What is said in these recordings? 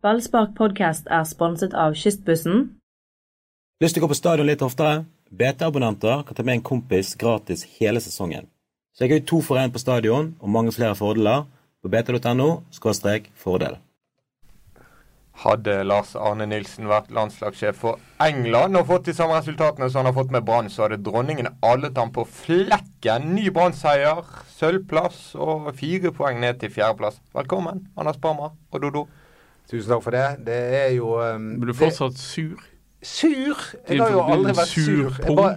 Ballspark podcast er sponset av Kystbussen. Lyst til å gå på stadion litt oftere? BT-abonnenter kan ta med en kompis gratis hele sesongen. Så jeg har jo to for én på stadion og mange flere fordeler på bt.no fordel. Hadde Lars Arne Nilsen vært landslagssjef for England og fått de samme resultatene som han har fått med Brann, så hadde dronningen alet ham på flekken. Ny Brann-seier, sølvplass og fire poeng ned til fjerdeplass. Velkommen, Anders Parma og Dodo. Tusen takk for det. Det er jo um, Men du fortsatt sur? Sur? Jeg har jo aldri vært sur. Jeg bare,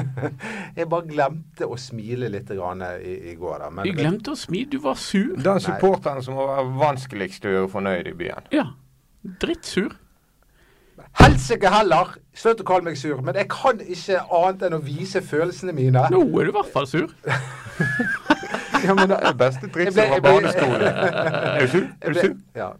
jeg bare glemte å smile litt i, i går. Da. Men, du glemte å smile? Du var sur? Den supporteren som var vanskeligst å gjøre fornøyd i byen. Ja. Drittsur. Helsike heller! Slutt å kalle meg sur. Men jeg kan ikke annet enn å vise følelsene mine. Nå er du i hvert fall sur. Ja, men det er beste trikset fra barneskolen. Er du sur? Er du sur? Ja.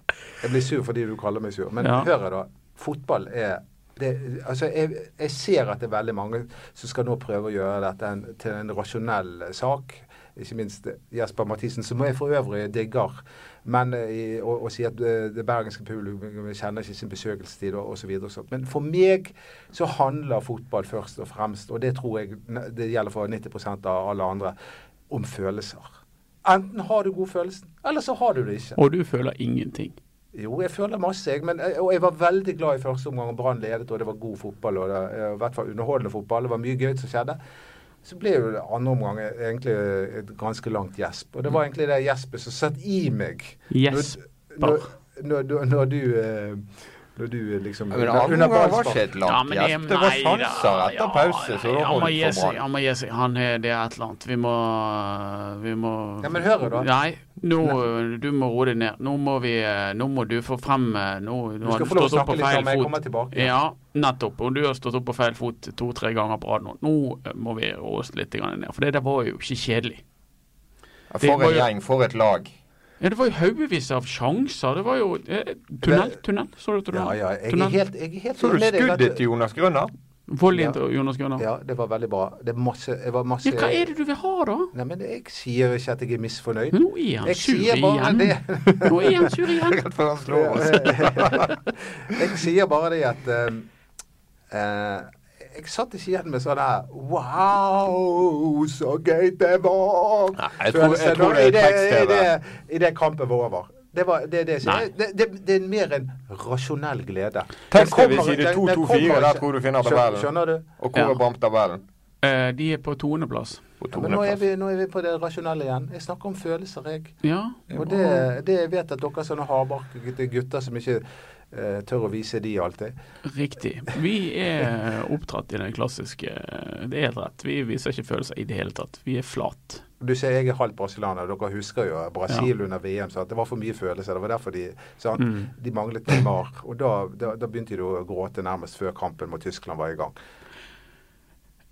Jeg blir sur fordi du kaller meg sur. Men Ja. hør her, da. Fotball er det, altså jeg, jeg ser at det er veldig mange som skal nå prøve å gjøre dette en, til en rasjonell sak. Ikke minst Jesper Mathisen, som jeg for øvrig digger. Men å i- og, og sier at eh, det bergenske publikum kjenner ikke sin besøkelsestid osv. Men for meg så handler fotball først og fremst, og det tror jeg det gjelder for 90% av alle andre, om følelser. Enten har du god følelse, eller så har du det ikke. Og du føler ingenting. Jo, jeg føler masse, jeg. Men, eh, og jeg var veldig glad i første omgang. Brann ledet, og det var god fotball. og det, eh, I hvert fall underholdende fotball. Det var mye gøy som skjedde. Så ble jo andre omgang egentlig et ganske langt gjesp. Og det var egentlig det gjespet som satt i meg. Gjesper. Når, når, når, når du eh, Når du liksom ja, Men andre var ikke et langt men det. Det var sanser da, sjanser etter ja, pause, så ja, må holdt gi for seg, han må gi seg. Han er, det er et eller annet. Vi må Vi må Ja, men hør da. Nei, nå, du må roe deg ned. Nå må vi Nå må du få frem eh, Nå, Du nå har du stått opp på feil fot. tilbake. Ja, nettopp. Og du har stått opp på feil fot to-tre ganger på rad nå. Nå eh, må vi roe oss litt ned. For det der var jo ikke kjedelig. For en gjeng, for et lag. Ja, Det var jo haugevis av sjanser. Det var jo eh, Tunnel, tunnel. Så du Ja, tunnel? ja. Jeg er helt, jeg er helt Så du skuddet til Jonas Grønner? Volley Ja. til Jonas Grønner. Ja. Ja, det var veldig bra. Det er masse, det var masse hva er det du vil ha, da? Nei, men jeg sier ikke at jeg er misfornøyd. Nå er han Jeg sur sier bare igjen. det. Nå er han sur igjen. Rett før han slår oss. jeg sier bare det at eh, eh, Jeg satt ikke igjen med sånn her Wow, så gøy det var! Nei, jeg tror- jeg tror det er tekst-TV. Idet det- I det kampen var over. Det, var, det, det, det, det, det er mer en rasjonell glede. Tekst-TV side den- den 224, kommer der tror du finner tabellen. Skjønner du? Og hvor Ja. er Bamp-tabellen? Eh, de er på toneplass. Ja, men nå er, vi, nå er vi på det rasjonelle igjen. Jeg snakker om følelser, jeg. Ja. Og det, det jeg vet at dere sånne hardbarkede gutter som ikke tør å vise de alltid. Riktig. Vi er oppdratt i den klassiske Det er helt rett. Vi viser ikke følelser i det hele tatt. Vi er flat. Du ser jeg er halvt brasilianer. Dere husker jo Brasil under VM. Så det var for mye følelser. Det var derfor de? Mm. De manglet Neymar. Og da, da, da begynte de å gråte nærmest før kampen mot Tyskland var i gang.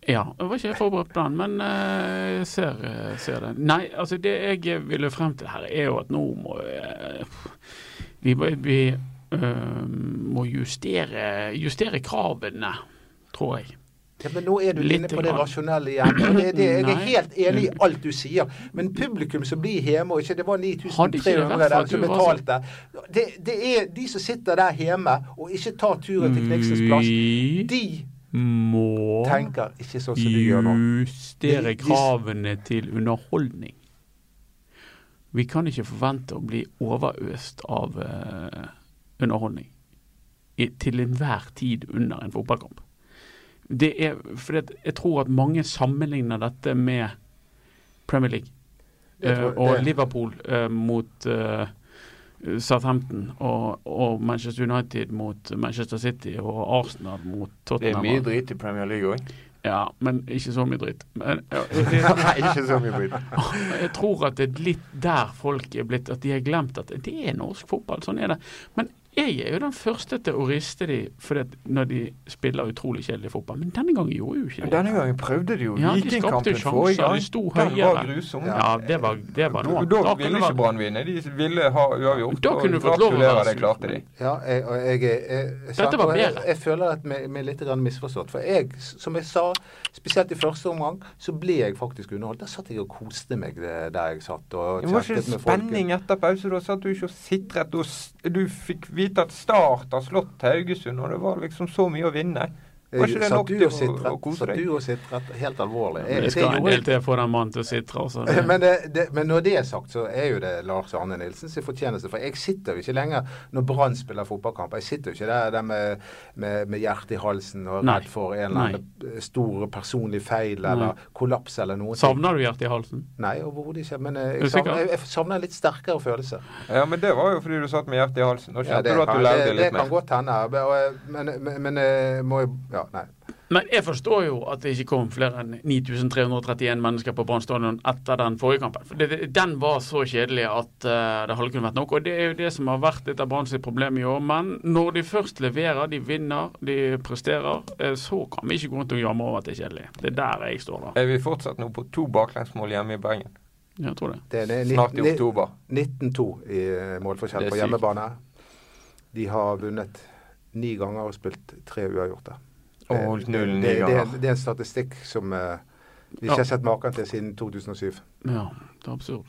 Ja, jeg var ikke forberedt på den, men eh, jeg ser, eh, ser det. Nei, altså det jeg ville frem til her, er jo at nå må eh, vi, vi eh, må justere, justere kravene, tror jeg. Ja, men nå er du Litt inne på det rasjonelle igjen. Det, det, jeg er helt enig i alt du sier. Men publikum som blir hjemme, og ikke det var Hadde ikke det 9300 der som betalte det, det er de som sitter der hjemme og ikke tar turen til Kniksens plass. De må tenker ikke sånn som du gjør nå. justere kravene til underholdning. Vi kan ikke forvente å bli overøst av eh, underholdning i, til enhver tid under en fotballkamp. Det er fordi at jeg tror at mange sammenligner dette med Premier League eh, og det- Liverpool uh, mot uh, Southampton og, og Manchester United mot Manchester City og Arsenal mot Tottenham. Det er mye dritt i Premier League òg. Ja, men ikke så mye dritt. Men, ja, Nei, ikke så mye dritt. jeg tror at det er litt der folk er blitt At de har glemt at det er norsk fotball. Sånn er det. Men jeg er jo den første til å riste de fordi at når de spiller utrolig kjedelig fotball. Men denne gangen gjorde jo ikke Men det. denne gangen prøvde de jo. Ja, Vikingkampen forrige gang. de sto Den var høyere. grusom. Ja, det var, det var noe. Da kunne ville ikke Brann vinne. De ville ha uavgjort. Da kunne du fått lov å være det klarte de. Ja, jeg, og jeg, jeg, jeg, Dette var bedre. jeg føler at vi er litt misforstått. For jeg, som jeg sa, spesielt i første omgang, så ble jeg faktisk underholdt. Der satt jeg og koste meg der jeg satt. og Det var ikke spenning etter pause. Da satt du ikke og sitret. og Du fikk vite vite at Start har slått Haugesund, og det var liksom så mye å vinne. Var ikke det Satt nok du og sitret? Satt deg? du og sitret helt alvorlig? Det Jeg- skal en del til for den mannen til å sitre. Altså. Men, det, det, men når det er sagt, så er jo det Lars Arne Nilsens fortjeneste. For jeg sitter jo ikke lenger når Brann spiller fotballkamp. Jeg sitter jo ikke der, der med, med, med hjertet i halsen og Nei. redd for en eller annen stor personlig feil Nei. eller kollaps eller noe. Savner du hjertet i halsen? Nei, overhodet ikke. Men eh, du jeg savner, jeg, jeg savner en litt sterkere følelse. Ja, men det var jo fordi du satt med hjertet i halsen. Nå Ja, kjente det, du at du levde det, det litt kan mer. godt hende. og Men, men, men eh, må jo Ja, nei. Men jeg forstår jo at det ikke kom flere enn 9331 mennesker på Brann stadion etter den forrige kampen. For det, det, Den var så kjedelig at uh, det hadde kunnet vært nok. Og det er jo det som har vært et av Brann sitt problem i år. Men når de først leverer, de vinner, de presterer, eh, så kan vi ikke gå rundt og jamre over at det er kjedelig. Det er der jeg står da. Er vi fortsatt nå på to baklengsmål hjemme i Bergen? Jeg tror det. Det er Snart i oktober. 19-2 i eh, målforskjell på hjemmebane. De har vunnet ni ganger og spilt tre uavgjorte. Og Det- nullen det- i det, det, det er en statistikk som uh, vi Ja. har sett maken til siden 2007. Ja, det er absurd.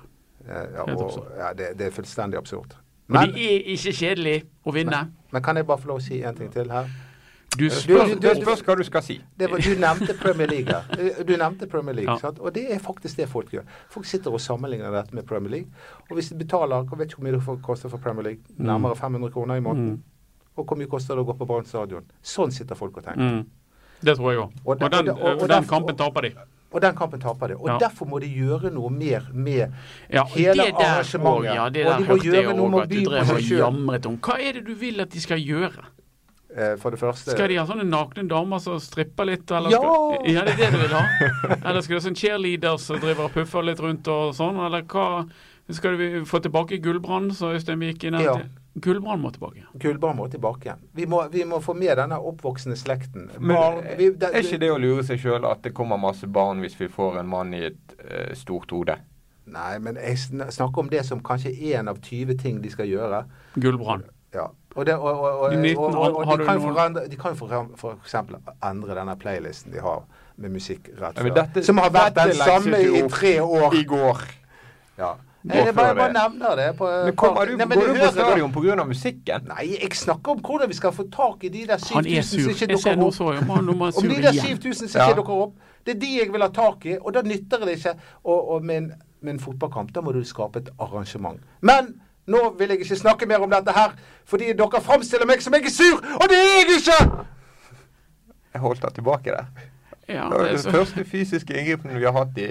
Eh, ja, og, absurd. ja, det, det er fullstendig absurd. Men Men, det er ikke kjedelig å vinne. men kan jeg bare få lov å si en ting til her? Du Du- spør du- du, hva du skal si. Det var, du nevnte Premier League. Eh, Du nevnte Premier League, Ja. sant? Og det er faktisk det folk gjør. Folk sitter og sammenligner dette med Premier League. Og hvis de betaler Jeg vet ikke hvor mye det koster for Premier League. Nærmere 500 kroner i måneden. Mm. Og hvor mye koster det å gå på Brann stadion? Sånn sitter folk og tenker. Mm. Det tror jeg òg. Og Og, den, og og- og og den kampen taper de. Og den kampen taper de. Og Ja. derfor må de gjøre noe mer med Ja, hele det der arrangementet. også, ja, det Og de må hørte gjøre jeg noe òg at du på drev seg og jamret om. Hva er det du vil at de skal gjøre? Eh, For det første Skal de ha sånne nakne damer som stripper litt? Eller Ja! Skal, ja, det er det du vil ha? Eller skal det sånn cheerleaders som driver og puffer litt rundt og sånn? Eller hva Skal vi få tilbake gullbrand så Øystein Vik inn Ja. til? Gullbrann må tilbake. Gullbarn må tilbake. Vi må, vi må få med denne oppvoksende slekten. Men Barn- vi- det- er ikke det å lure seg sjøl at det kommer masse barn hvis vi får en mann i et uh, stort hode? Nei, men jeg snakker om det som kanskje én en av 20 ting de skal gjøre. Gullbrann. Ja. Og, det, og, og, og, De 19 og, og, og de du kan noen- forandre, de kan for, for eksempel endre denne playlisten de har med musikk rett Ja, før. dette- som har vært den samme i tre år. I går. Ja. Jeg bare, bare nevner det. På, Men kommer du, Nei, men går du på stadion pga. musikken? Nei, jeg snakker om hvordan vi skal få tak i de der er 7000 som ikke dukker opp. så Om de der 7000 som ikke dukker opp, det er de jeg vil ha tak i. Og da nytter det ikke. Og, og med, en, med en fotballkamp, da må du skape et arrangement. Men nå vil jeg ikke snakke mer om dette her, fordi dere framstiller meg som jeg er sur, og det er jeg ikke! Jeg holdt deg tilbake der. Ja, Det det er så- første fysiske inngripen vi har hatt i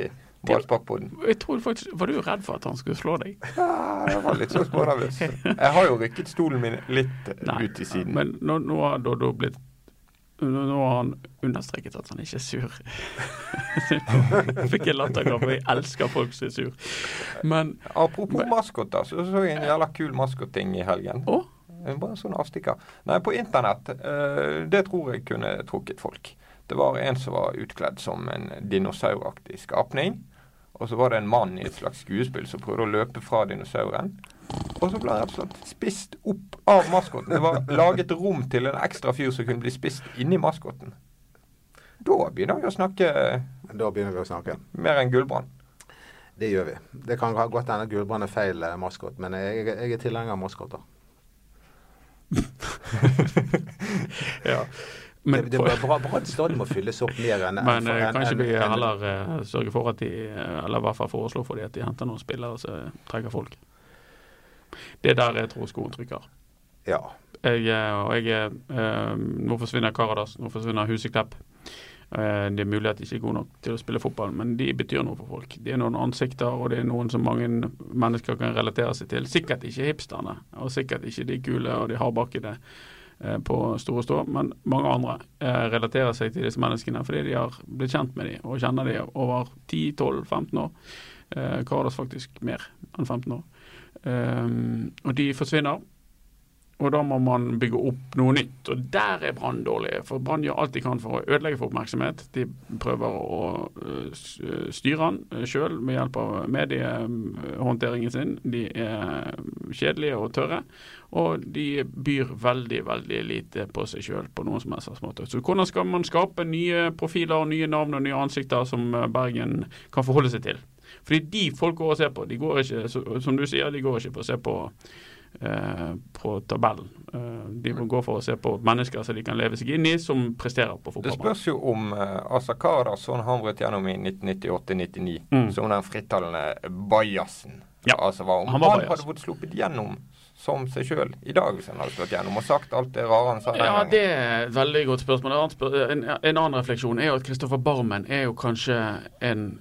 Ballsparkpodden. jeg tror faktisk, Var du redd for at han skulle slå deg? Ja, jeg var litt så smånervøs. Jeg har jo rykket stolen min litt Nei, ut i siden. Men nå, nå har Doddo blitt nå, har han understreket at han ikke er sur. Fikk en latterkrampe. Jeg elsker folk som er sur. Men Apropos maskoter, så så jeg en jævla kul maskotting i helgen. Å? Bare en sånn avstikker. Nei, på internett. eh, det tror jeg kunne trukket folk. Det var en som var utkledd som en dinosauraktig skapning. Og så var det en mann i et slags skuespill som prøvde å løpe fra dinosauren. Og så ble han rett og slett spist opp av maskoten. Det var laget rom til en ekstra fyr som kunne bli spist inni maskoten. Da begynner vi å snakke Da begynner vi å snakke. mer enn Gullbrann. Det gjør vi. Det kan ha godt hende Gullbrand er feil eh, maskot, men jeg, jeg er tilhenger av maskoter. Ja. Men, det, det, for- bra, Brann stadion må fylles opp mer enn men en, kan ikke kanskje vi heller uh, sørger for at de eh, Eller i hvert fall foreslår for de at de henter noen spillere som trekker folk. Det er der jeg tror skoen trykker. Ja. Jeg, eh, og jeg, uh, nå forsvinner Karadas, nå forsvinner Huseklepp. Eh, det er mulig at de ikke er gode nok til å spille fotball, men de betyr noe for folk. De er noen ansikter, og det er noen som mange mennesker kan relatere seg til. Sikkert ikke hipsterne, og sikkert ikke de kule og de hardbakkede eh, på Store Stå, men mange andre eh, relaterer seg til disse menneskene fordi de har blitt kjent med dem og kjenner dem over 10-12-15 år. Eh, Karadas faktisk mer enn 15 år. Eh, og de forsvinner. Og da må man bygge opp noe nytt. Og der er Brann dårlig. For Brann gjør alt de kan for å ødelegge for oppmerksomhet. De prøver å øh, styre den sjøl med hjelp av mediehåndteringen sin. De er kjedelige og tørre. Og de byr veldig, veldig lite på seg sjøl på noen som helst måte. Så hvordan skal man skape nye profiler, nye navn og nye ansikter som øh, Bergen kan forholde seg til? Fordi de folk går og ser på, de går ikke, som du sier, de går ikke for å se på eh, på tabellen. Eh, de må gå for å se på mennesker som de kan leve seg inn i, som presterer på Det spørs jo om uh, Asa Kardasson han brøt gjennom i 1998-99 Mm. som den frittalende bajasen. Ja, Altså, var om han var han hadde fått sluppet gjennom som seg sjøl i dag, hvis han hadde slått gjennom og sagt alt det rare han sa den Ja, gangen? det er et veldig godt spørsmål. En annen, en, en annen refleksjon er jo at Kristoffer Barmen er jo kanskje en,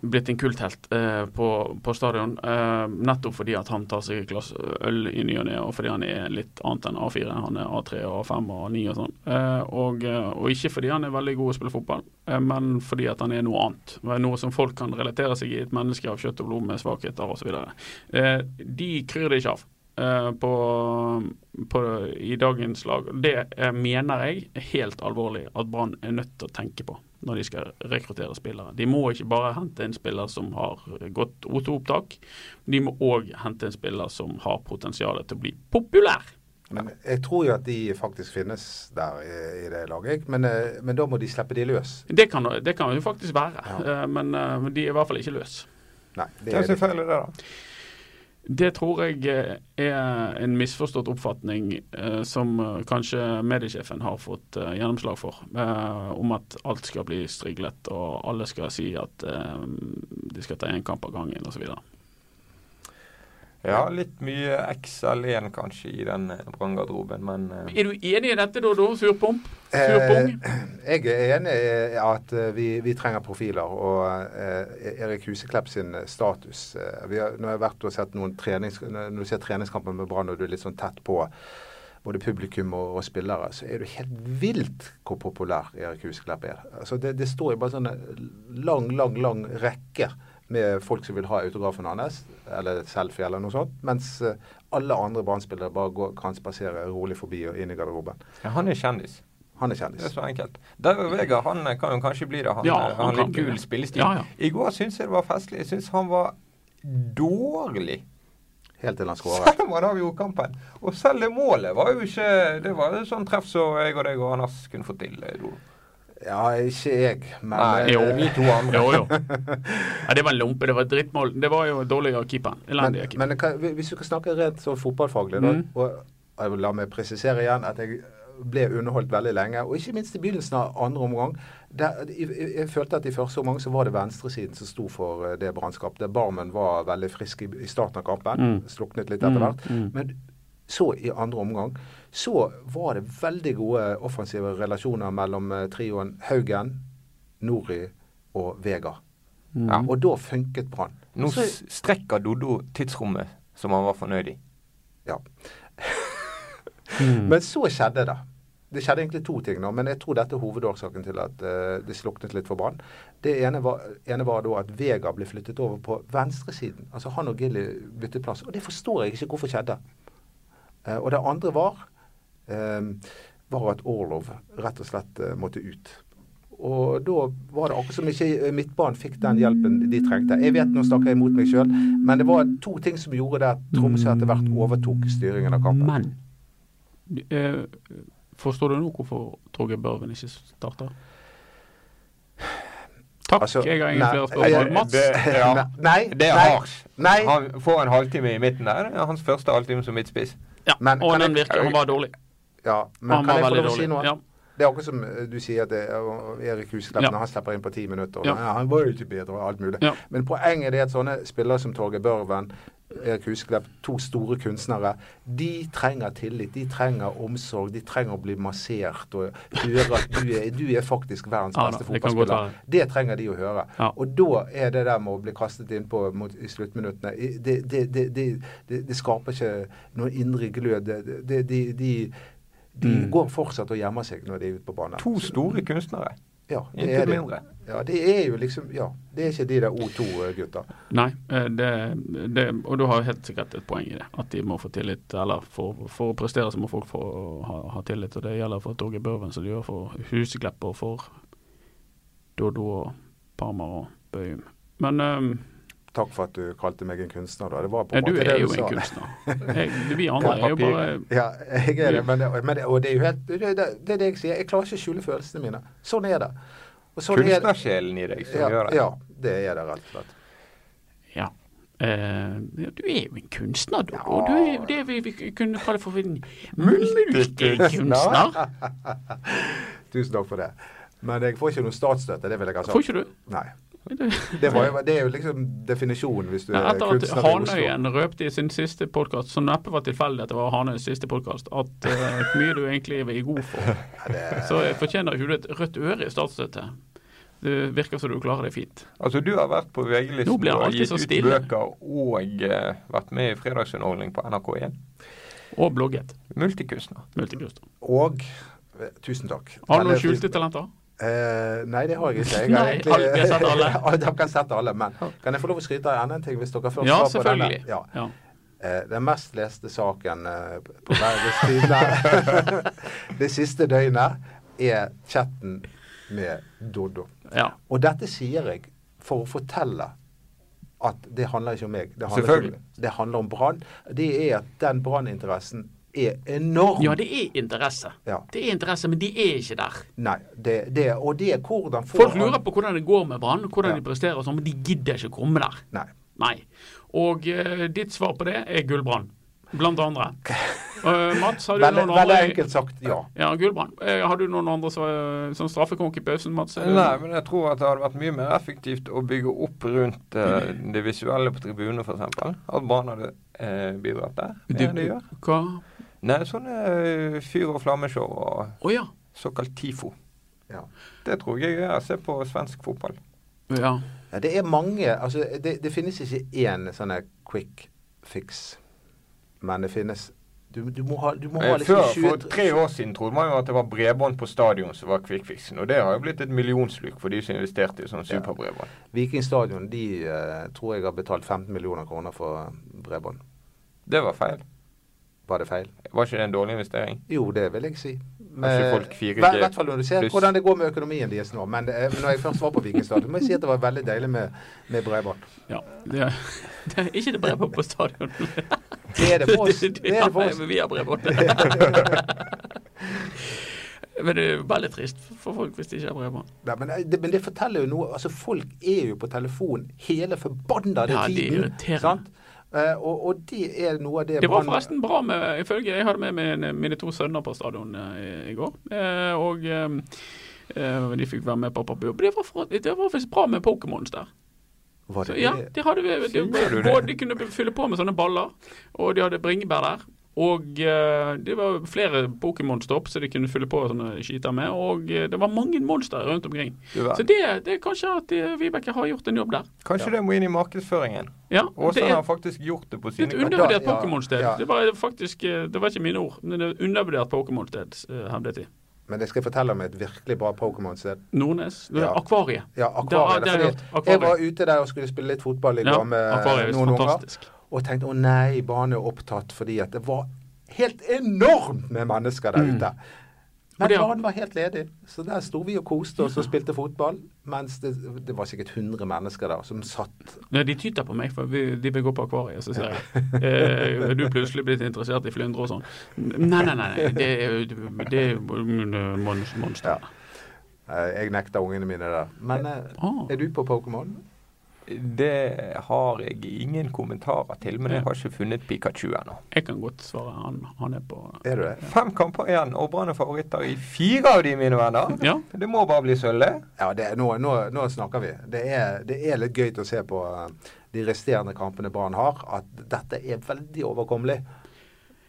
blitt en kulthelt eh, på, på stadion. Eh, nettopp fordi at han tar seg et glass øl i ny og ne, og fordi han er litt annet enn A4. Han er A3 og A5 og A9 og sånn. Eh, og, eh, og ikke fordi han er veldig god å spille fotball, eh, men fordi at han er noe annet. Noe som folk kan relatere seg i. Et menneske av kjøtt og blod med svakheter osv. Eh, de kryr det ikke av på, på, i dagens lag. Det eh, mener jeg er helt alvorlig at Brann er nødt til å tenke på når de skal rekruttere spillere. De må ikke bare hente en spiller som har godt O2-opptak, de må òg hente en spiller som har potensial til å bli populær. Men jeg tror jo at de faktisk finnes der i, i det laget. Men, eh, men da må de slippe de løs. Det kan, det kan jo faktisk være, ja. men eh, de er i hvert fall ikke løs. Nei, det det er er det, da? Det tror jeg eh, er en misforstått oppfatning eh, som eh, kanskje mediesjefen har fått eh, gjennomslag for, eh, om at alt skal bli striglet og alle skal si at eh, de skal ta én kamp av gangen osv. Ja, litt mye XL1 kanskje i den branngarderoben, men uh... Er du enig i dette, Dodo? Surpomp? Surpung? Eh, jeg er enig i at eh, vi, vi trenger profiler. Og eh, Erik Huseklepp sin eh, status eh, vi har, Nå har jeg vært og sett noen trenings, Når du ser treningskampen med Brann og du er litt sånn tett på både publikum og, og spillere, så er det helt vilt hvor populær Erik Huseklepp er. Altså det, det står jo bare sånne lang, lang, lang rekke med folk som vil ha autografen hans, eller et selfie eller noe sånt, mens eh, alle andre Brann-spillere bare går, kan spasere rolig forbi og inn i garderoben. ja, han er kjendis. Han er kjendis. Det er så enkelt. David Vega han eh, kan jo kanskje bli det. Han, Ja, eh, han han er litt kul spillestil. Ja, ja. I går syns jeg det var festlig. Jeg syns han var dårlig. Helt til han skåret. Selv om han avgjorde kampen. Og selv det målet var jo ikke Det var jo sånn treff som jeg og deg og Anders kunne fått til. Doro. Ja, ikke jeg, men Nei, eh, jo. vi to andre. Jo, jo. Ja, det var en lompe. Det var et drittmål. Det var jo dårlig av keeperen. Men, Elendig av keeperen. men hvis du kan snakke rent sånn fotballfaglig, Mm. og jeg vil la meg presisere igjen at jeg ble underholdt veldig lenge, og ikke minst i begynnelsen av andre omgang. Der, jeg, jeg, følte at i første omgang så var det venstresiden som sto for eh, det brannskapet. Barmen var veldig frisk i, i starten av kampen. Mm. Sluknet litt etter hvert. Mm, mm. Men så i andre omgang så var det veldig gode offensive relasjoner mellom eh, trioen Haugen, Nori og Vega. Mm. Ja. Og da funket Brann. Nå Så- s- strekker Doddo tidsrommet som han var fornøyd i. Ja. Mm. Men så skjedde det. Det skjedde egentlig to ting, nå, men jeg tror dette er hovedårsaken til at uh, det sluknet litt for Brann. Det ene var, ene var da at Vega ble flyttet over på venstresiden. Altså han og Gilly byttet plass. Og det forstår jeg ikke hvorfor skjedde. Uh, og det andre var, var at Orlov rett og slett eh, måtte ut. Og da var det akkurat som ikke eh, midtbanen fikk den hjelpen de trengte. Jeg vet nå snakker jeg imot meg sjøl, men det var to ting som gjorde det at Tromsø etter hvert overtok styringen av kampen. Men eh, Forstår du nå hvorfor Torgeir Børven ikke starter? Takk, Altså, jeg har ingen nei, flere spørsmål. jeg- Mats? Det, ja. Nei, det er hardt. Han får en halvtime i midten der. Det er hans første halvtime som midtspiss. Ja, Men og den virker Han var dårlig. Ja, men Han kan jeg få lov å si noe? Ja. Det er akkurat som eh, du sier at det er Erik Husklepp Ja. når han slipper inn på ti minutter. Ja. han var jo ikke bedre og alt mulig. Men poenget er at sånne spillere som Torgeir Børven, Erik Husklepp, to store kunstnere, de trenger tillit. De trenger omsorg. De trenger å bli massert og høre at du er, du er faktisk verdens beste det fotballspiller. Det trenger de å høre. Ja. Og da er det der med å bli kastet innpå i sluttminuttene det, det, det, det, skaper ikke noen indre glød. Det, det, de de, de Mm. går fortsatt og gjemmer seg når de er ute på banen. To store kunstnere. Ja, det Intet er det. mindre. Ja, det er jo liksom Ja, det er ikke de der O2-gutta. Nei, eh, det, det, og du har helt sikkert et poeng i det. At de må få tillit. Eller for, for å prestere så må folk få ha, ha tillit. Og det gjelder for Torgeir Børven som det gjør for Huseklepp og for Dodo og Parmar og Bøyum. Men eh, Takk for at du kalte meg en kunstner, da. Det var på ja, en du måte er det jo du en kunstner. Jeg, vi andre er jo bare Ja, jeg er det. Men, det, men det, og det er jo helt det, det, det er det jeg sier. Jeg klarer ikke å skjule følelsene mine. Sånn er det. Sånn er. Kunstnersjelen i deg som Ja, gjør det. ja, det er det rett og slett. Ja. Uh, ja, du er jo en kunstner, da. Ja. Og du er jo det vi, vi kunne kalle for en multikunstner. Tusen takk for det. Men jeg får ikke noe statsstøtte, det vil jeg ha sagt. Får ikke du? Nei. Det, var, jo- det er jo liksom definisjonen hvis du Ja, er etter at kunstner i Oslo. Hanøyen røpte i sin siste podkast, som neppe var tilfeldig at det var Hanøyens siste podkast, at eh, hvor mye du egentlig er god for, det, så fortjener ikke du et rødt øre i statsstøtte. Det virker som du klarer det fint. Altså, du har vært på VG-listen og gitt ut bøker og uh, vært med i fredagsunderholdning på NRK1. Og blogget. Multikunstner. Multikunstner. og eh, Tusen takk. Har du noen skjulte talenter? Eh, nei, det har jeg ikke. Jeg Nei, egentlig, alle- har sett alle. Dere kan sette alle. Men kan jeg få lov å skryte av enda en ting? hvis dere først Ja, selvfølgelig. Ja. Ja. Uh, den mest leste saken uh, på Bergens Tidende det siste døgnet er chatten med Doddo. ja. Og dette sier jeg for å fortelle at det handler ikke om meg. Det handler, om, det handler om Brann. Det er at den branninteressen er enorm. ja, det er interesse. Ja. Det er interesse, men de er ikke der. Nei, det, det, og det er hvordan får Folk lurer på hvordan det går med Brann, hvordan Ja. de presterer og sånn, men de gidder ikke komme der. Nei. Nei. Og uh, ditt svar på det er Gullbrann. Blant andre. Uh, Mats, har du Veldig, noen veldig enkelt sagt ja. Ja, Gullbrand. Uh, har du noen andre som, som straffekonk i pausen, Mats? Nei, men jeg tror at det hadde vært mye mer effektivt å bygge opp rundt uh, det visuelle på tribunen, f.eks. At Brann hadde eh, bidratt der. Du- det gjør. Hva? Nei, sånne eh, fyr- og flammeshow og oh, ja. såkalt TIFO. Ja. Det tror jeg er å se på svensk fotball. ja. Ja, Det er mange altså det, det finnes ikke én sånn quick fix, men det finnes Du, du må ha, du må ha liksom Før, 20 for tre år siden trodde man jo at det var bredbånd på stadion som var quick-fixen. Og det har jo blitt et millionsluk for de som investerte i sånn Ja. superbredbånd. Viking stadion de uh, tror jeg har betalt 15 millioner kroner for bredbånd. Det var feil. Var det feil? Var ikke det en dårlig investering? Jo, det vil jeg si. 4G I hvert fall når du ser hvordan det går med økonomien deres nå. Men det, er- når jeg først var på Vikingstadion, må jeg si at det var veldig deilig med, med bredbånd. ja. Det, er, det er ikke det bredbånd på stadion. Det er det for oss. Det er det for Ja, oss. men vi har bredbånd. Men det er jo veldig trist for folk hvis de ikke har bredbånd. Nei, men, det, men det forteller jo noe. Altså, folk er jo på telefon hele forbanna Ja, tiden. er de irriterer. sant? Eh, og, og det er noe av det Det var forresten bra med ifølge Jeg hadde med mine, mine to sønner på stadion eh, i, i går. Eh, og de fikk være med på pappa Det det var faktisk bra med Pokémons der. Så, ja, det? de hadde de, de, de kunne fylle på med sånne baller, og de hadde bringebær der. Og eh, det var flere Pokémon-stopp som de kunne fylle på sånne skiter med. Og eh, det var mange monstre rundt omkring. Så det, det er kanskje at eh, Vibeke har gjort en jobb der. Kanskje det må inn i markedsføringen. Ja, det Åsane har faktisk gjort det på det er et undervurdert Ja, Pokémon-sted. ja. Det var faktisk Det var ikke mine ord, men det er undervurdert Pokémon-sted, eh, hevdet de. Men jeg skal fortelle om et virkelig bra Pokémon-sted. Nordnes. Ja. Akvariet. Ja, akvariet. det har jeg var ute der og skulle spille litt fotball i Ja, går med noen unger. Og tenkte å nei, barnet er opptatt fordi at det var helt enormt med mennesker der Mm. ute. Men barnet banen var helt ledig, så der sto vi og koste oss og spilte fotball. Mens det, det var sikkert 100 mennesker der som satt Nei, de tyter på meg, for vi, de vil gå på akvariet. Så sier jeg eh, du plutselig blitt interessert i flyndre og sånn? Nei, nei, nei. Det er jo det er monster. Ja. Jeg nekta ungene mine der. Men eh, Ah. er du på Pokémon? Det har jeg ingen kommentarer til, men jeg har ikke funnet Pikachu ennå. Jeg kan godt svare. Han, han er på Er du det? Fem kamper igjen, og Brann er favoritter i fire av de, mine venner. Ja. Det må bare bli sølv. Ja, det, nå, nå, nå snakker vi. Det er, det er litt gøy å se på eh, de resterende kampene Brann har, at dette er veldig overkommelig.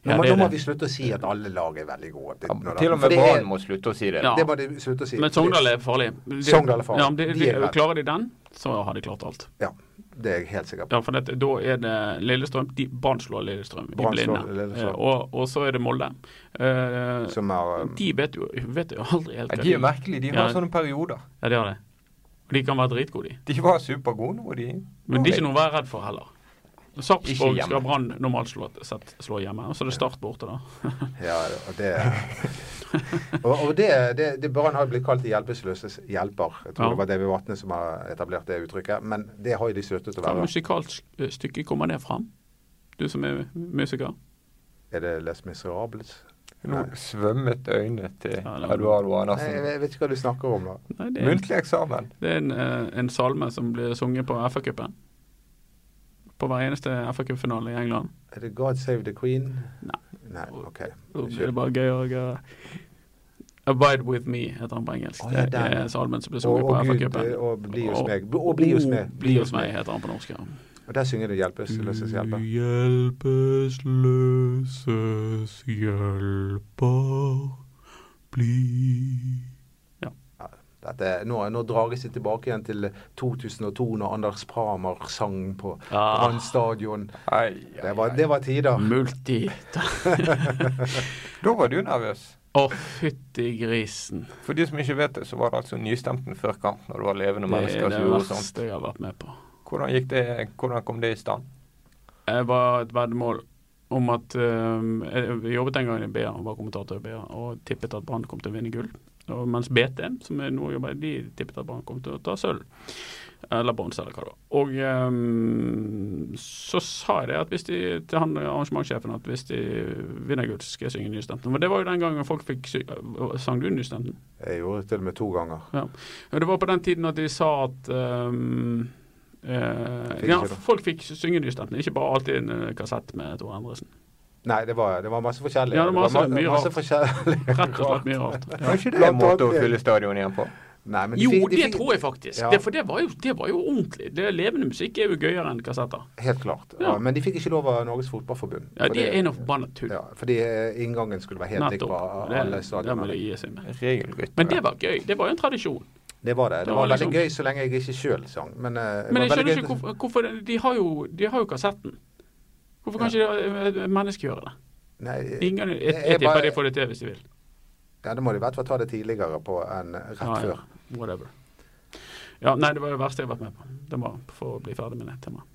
Nå, Ja, må, det nå må det. vi slutte å si at alle lag er veldig gode. Det, Ja, til og med Brann må slutte å si det. Ja. Det må de slutte å si. Men Sogndal er farlig. De, Sogndal er farlig. Ja, de, De de, er klarer de den, så har de klart alt. Ja, det er jeg helt sikker på. Ja, for dette, Da er det Lillestrøm. De, Brann slår Lillestrøm i blinde. Lillestrøm. Eh, og, og så er det Molde. Uh, Som er um, de vet jo, vet jo aldri helt Ja, hva de er merkelige. De har Ja. sånne perioder. Ja, de har det. Og de kan være dritgode, de. De var supergode nå, de. Men de er ikke noe å være redd for heller. Sarpsborg skal Brann normalt slå, sett slå hjemme. Og så er det Start borte, da. Ja, og det Og, og det, det, det Brann har blitt kalt de hjelpeløses hjelper. Jeg tror Ja. det var David Vatne som har etablert det uttrykket. Men det har jo de sluttet å Hva være. musikalsk eh, stykke kommer det fram? Du som er musiker? Er det Les Miserables? Nå svømmet øynene til Eduardo Nei, Andersen. jeg vet ikke hva du snakker om da. Muntlig eksamen. det er en, eh, en salme som blir sunget på FA-cupen. På hver eneste FA-cupfinale i England. Er det God Save the Queen? Nei. Nei, OK. Så er det bare gøy å gjøre Abide With Me heter han på engelsk. Oh, ja, det er salmen som ble Og, sunget på og FA Gud, Cupen. og bli hos meg. Og bli hos meg. Bli hos meg heter han på norsk. Ja. Og der synger du 'Hjelpeløses Du hjelpeløses hjelper bli Dette, nå, nå drages det tilbake igjen til 2002, når Anders Pramer sang på Ah. Stadion. Det var, det var tider. Multi. Da var du nervøs. Å, fytti grisen. For de som ikke vet det, så var det altså nystemten før kamp når det var levende Det er mennesker det som gjorde sånt. verste jeg har vært med på. Hvordan gikk det? Hvordan kom det i stand? Jeg var et veddemål om at um, Jeg jobbet en gang i BA, var kommentator i BA, og tippet at Brann kom til å vinne gull. Og mens BT, som er nå jobber, de tippet at Brann kom til å ta sølv. Eller bronse, eller hva det var. Og um, så sa jeg det at hvis de, til han arrangementssjefen at hvis de vinner gull, skal jeg synge Nystemten. For det var jo den gangen folk fikk sy Sang du Nystemten? Jeg gjorde det til og med to ganger. Ja, det var på den tiden at de sa at um, eh, Fikk ja, folk fikk synge Nystenten, ikke bare alltid en eh, kassett med Tor Endresen. Nei, det var, det var masse forskjellig. Ja, det var masse- ma- mye masse forskjellig. Rett og slett mye rart. Ja. Var ikke det en måte å fylle stadion igjen på? Nei, men de Jo, fikk- de det fikk- tror jeg faktisk. Ja. Det, for det var, jo, det var jo ordentlig. Det Levende musikk er jo gøyere enn kassetter. Helt klart. Ja. Ja. Men de fikk ikke lov av Norges Fotballforbund. Ja, det er noe forbanna tull. Ja, fordi eh, inngangen skulle være helt lik på Det, alle det med. Men det var gøy. Det var jo en tradisjon. Det var det. Det Det var var veldig liksom- gøy så lenge jeg ikke sjøl sang. Men, eh, Men jeg veldig skjønner ikke hvorfor, hvorfor de, har jo, de har jo kassetten. Hvorfor kan ikke et menneske gjøre det? Nei, Ingen, jeg, jeg jeg tipper bare- de får det til hvis de vil. ja, da må de i hvert fall ta det tidligere på enn rett Ja, ja. før. Whatever. Ja, nei, det var det verste jeg har vært med på. Det var for å bli ferdig med det temaet.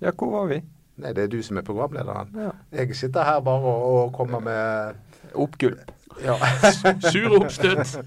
Ja, hvor var vi? Nei, det er du som er programlederen. Ja. Jeg sitter her bare og, og kommer med Oppgulp. ja. Sure oppstøt.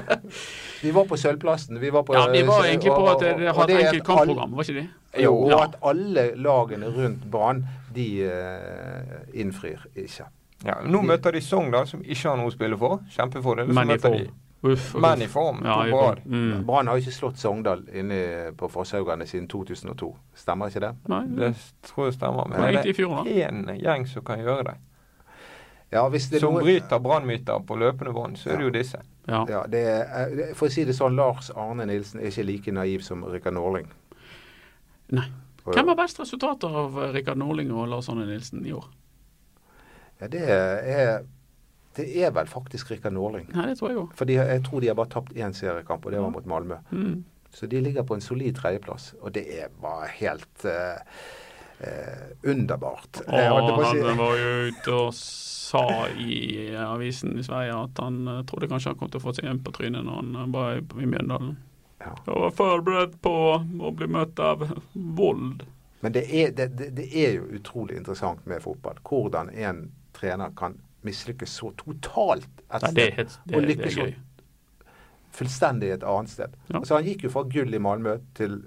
Vi var på Sølvplassen. Vi var på Ja, vi var egentlig på at det hadde et enkelt kampprogram, var ikke det? Jo, og Ja. at alle lagene rundt Brann, de eh, innfrir ikke. Ja, nå møter de Sogndal, som ikke har noe å spille for. Kjempefordel. Men i form. Uff, uff. menn i form. Ja, i form. Mm. Brann har jo ikke slått Sogndal inne på Fosshaugane siden 2002. Stemmer ikke det? Nei, Det tror jeg stemmer. Men det er én gjeng som kan gjøre det. Ja, hvis det Som noe- bryter brannmyter på løpende bånd, så er det jo disse. Ja. Ja, det er, eh, for å si det sånn, Lars Arne Nilsen er ikke like naiv som Rikard Norling. Nei. Hvem har best resultater av eh, Rikard Norling og Lars Arne Nilsen i år? Ja, det er, det er vel faktisk Rikard Norling. Nei, det tror jeg også. Fordi jeg tror de har bare tapt én seriekamp, og det var mot Malmö. Mm. Så de ligger på en solid tredjeplass, og det er bare helt eh, eh, underbart. Jeg på å si- han var jo ute og sa i avisen i Sverige at han eh, trodde kanskje han kom til å få seg en på trynet når han eh, var i, i Mjøndalen. Ja. Og var forberedt på å bli møtt av vold. Men det er, det, det, er jo utrolig interessant med fotball. Hvordan en trener kan mislykkes så totalt et sted, helt, det, og lykkes så fullstendig et annet sted. Ja. Altså, han gikk jo fra gull i Malmö til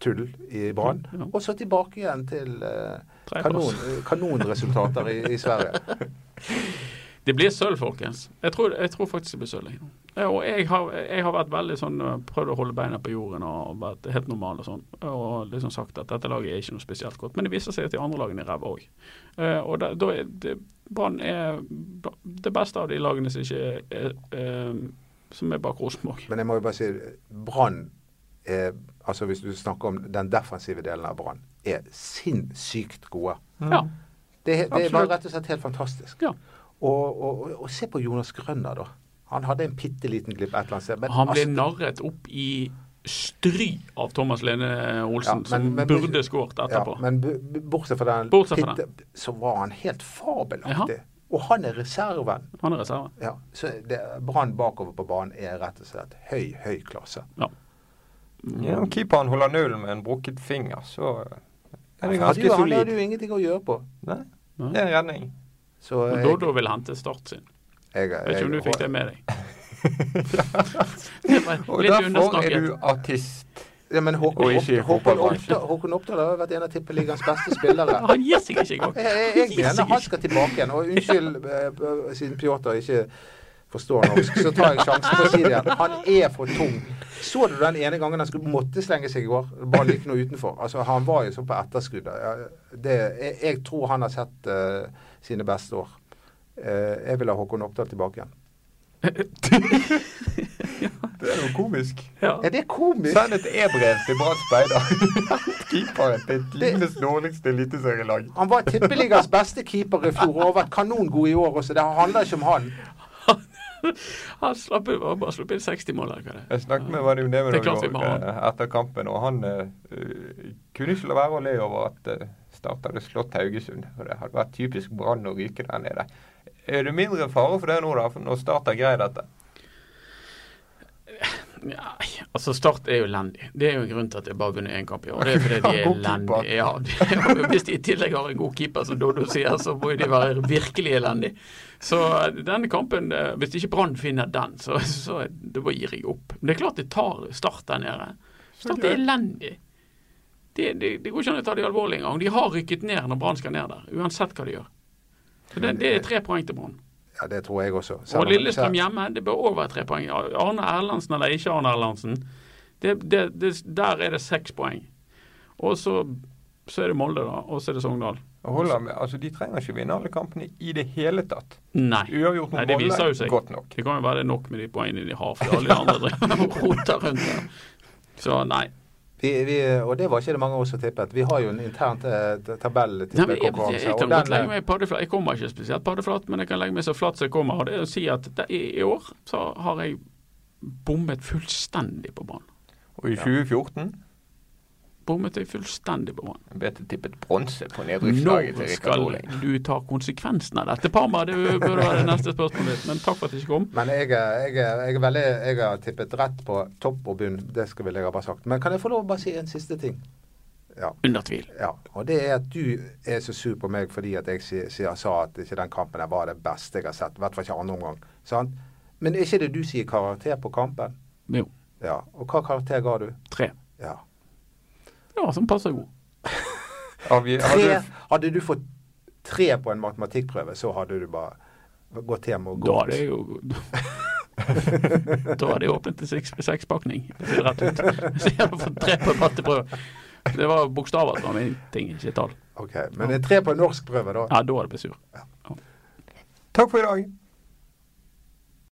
tull i Brann, og så tilbake igjen til eh, kanon, kanonresultater i, i Sverige. Det blir sølv, folkens. Jeg tror, jeg tror faktisk det blir sølv. Og jeg har, jeg har vært veldig sånn øh, prøvd å holde beina på jorden og vært helt normal og sånn. Og liksom sagt at dette laget er ikke noe spesielt godt. Men det viser seg at de andre lagene er ræva òg. og da, da er det, Brann er det beste av de lagene som ikke er, er, er som er bak Rosenborg. Men jeg må jo bare si Brann er Altså hvis du snakker om den defensive delen av Brann, er sinnssykt gode. Ja. Det, det var rett og slett helt fantastisk. Ja. Og, og, og, og se på Jonas Grønner, da. Han hadde en bitte liten glipp et eller annet sted. Han ble altså, narret opp i stry av Thomas Lene Olsen, Ja, men- som men- burde skåret ja, etterpå. men b- b- bortsett fra den, Bortsett fra bitte, så var han helt fabelaktig. Og han er reserven. Han er reserven. Ja, så Brann bakover på banen er rett og slett høy, høy klasse. Ja, om keeperen holder nullen med en brukket finger, så er det Han hadde ganske jo, han hadde jo ingenting å gjøre på. Nei, Ja. det er en redning. Så Og jeg, Dodo vil hente Start sin. jeg, Vet ikke om du fikk det med deg. Og derfor er du artist. Ja, men Håkon, Håkon, Håkon. Oppdal, har vært en av tippeligaens beste spillere. Han gir seg ikke engang. Jeg, jeg, jeg mener han skal tilbake igjen. Og unnskyld, eh, siden Pjotr ikke forstår norsk, så tar jeg sjansen på å si det igjen. Han er for tung. Så du den ene gangen han skulle måtte slenge seg i går? Ballen gikk nå utenfor. Altså, han var jo sånn på etterskudd. Det, jeg, jeg tror han har sett uh, sine beste år. Uh, jeg vil ha Håkon Oppdal tilbake igjen. Det er noe komisk. Ja. Er det komisk? Send et e-brev til Brann Speider. Keeperen til tidenes dårligste eliteserielag. Han var tippeligas beste keeper i fjor og har vært kanongod i år også. Det handler ikke om han. Han slapp inn, bare slapp inn 60 mål. eller er. Jeg snakket med Vadim Demirov eh, etter kampen, og han eh, kunne ikke la være å le over at uh, Start hadde slått Haugesund. Og det hadde vært typisk Brann å ryke der nede. Er det mindre fare for det nå, da, når Start har greid dette? Ja, altså Start er jo elendig. Det er jo en grunn til at de bare vunnet én kamp i år. Det er fordi de er elendige. Ja, hvis de i tillegg har en god keeper, som Dodo sier, så må de være virkelig elendige. Så denne kampen, eh, hvis ikke Brann finner den, så, så det bare gir jeg opp. Men det er klart de tar Start der nede. Start er elendig. Det, det, det går ikke an å ta de alvorlig engang. De har rykket ned når Brann skal ned der, uansett hva de gjør. Så det, det er tre poeng til Brann. Ja, det tror jeg også. Og Lillestrøm hjemme, det bør òg være tre poeng. Arne Erlandsen eller ikke Arne Erlandsen, det, det, det, der er det seks poeng. Og så, så er det Molde, da. Og så er det Sogndal. Hold med, altså, De trenger ikke vinne alle kampene i det hele tatt. Nei. Uavgjort Nei, det viser jo seg. godt nok. Det kan jo være det nok med de poengene de har, for alle de andre driver og roter rundt der. Så nei. Vi, vi, og det var ikke det mange av oss som tippet. Vi har jo en intern men jeg, jeg, jeg kommer ikke spesielt paddeflat, men jeg kan legge meg så flatt som jeg kommer. Og det er å si at det, i, i år så har jeg bommet fullstendig på banen. Og i 2014 Bommet jeg fullstendig på banen. ble det tippet bronse på nedrykkslaget til Rikard Oling. Nå skal du ta konsekvensen av dette, Parma? Det burde være det neste spørsmålet ditt, men takk for at du ikke kom. Men jeg, jeg, jeg, er veldig, jeg har tippet rett på topp og bunn. Det skal vel jeg ha bare sagt. Men kan jeg få lov å bare si en siste ting? Ja. Under tvil. ja. Og det er at du er så sur på meg fordi at jeg si- sier- sa at ikke den kampen var det beste jeg har sett. I hvert fall ikke andre omgang. Sant? Men er ikke det du sier karakter på kampen? Jo, Ja. Og hva karakter ga du? tre. Ja. Ja, som passer god. hadde, hadde du fått tre på en matematikkprøve, så hadde du bare gått hjem og gått. Da hadde jeg jo Da hadde jeg åpnet en seks- sekspakning. Det ser rett ut. Så jeg hadde fått tre på en matteprøve. Det var bokstaver som var min ting, ikke tall. Ok, Men en tre på en norskprøve, da? Ja, da hadde jeg blitt sur. takk for i dag.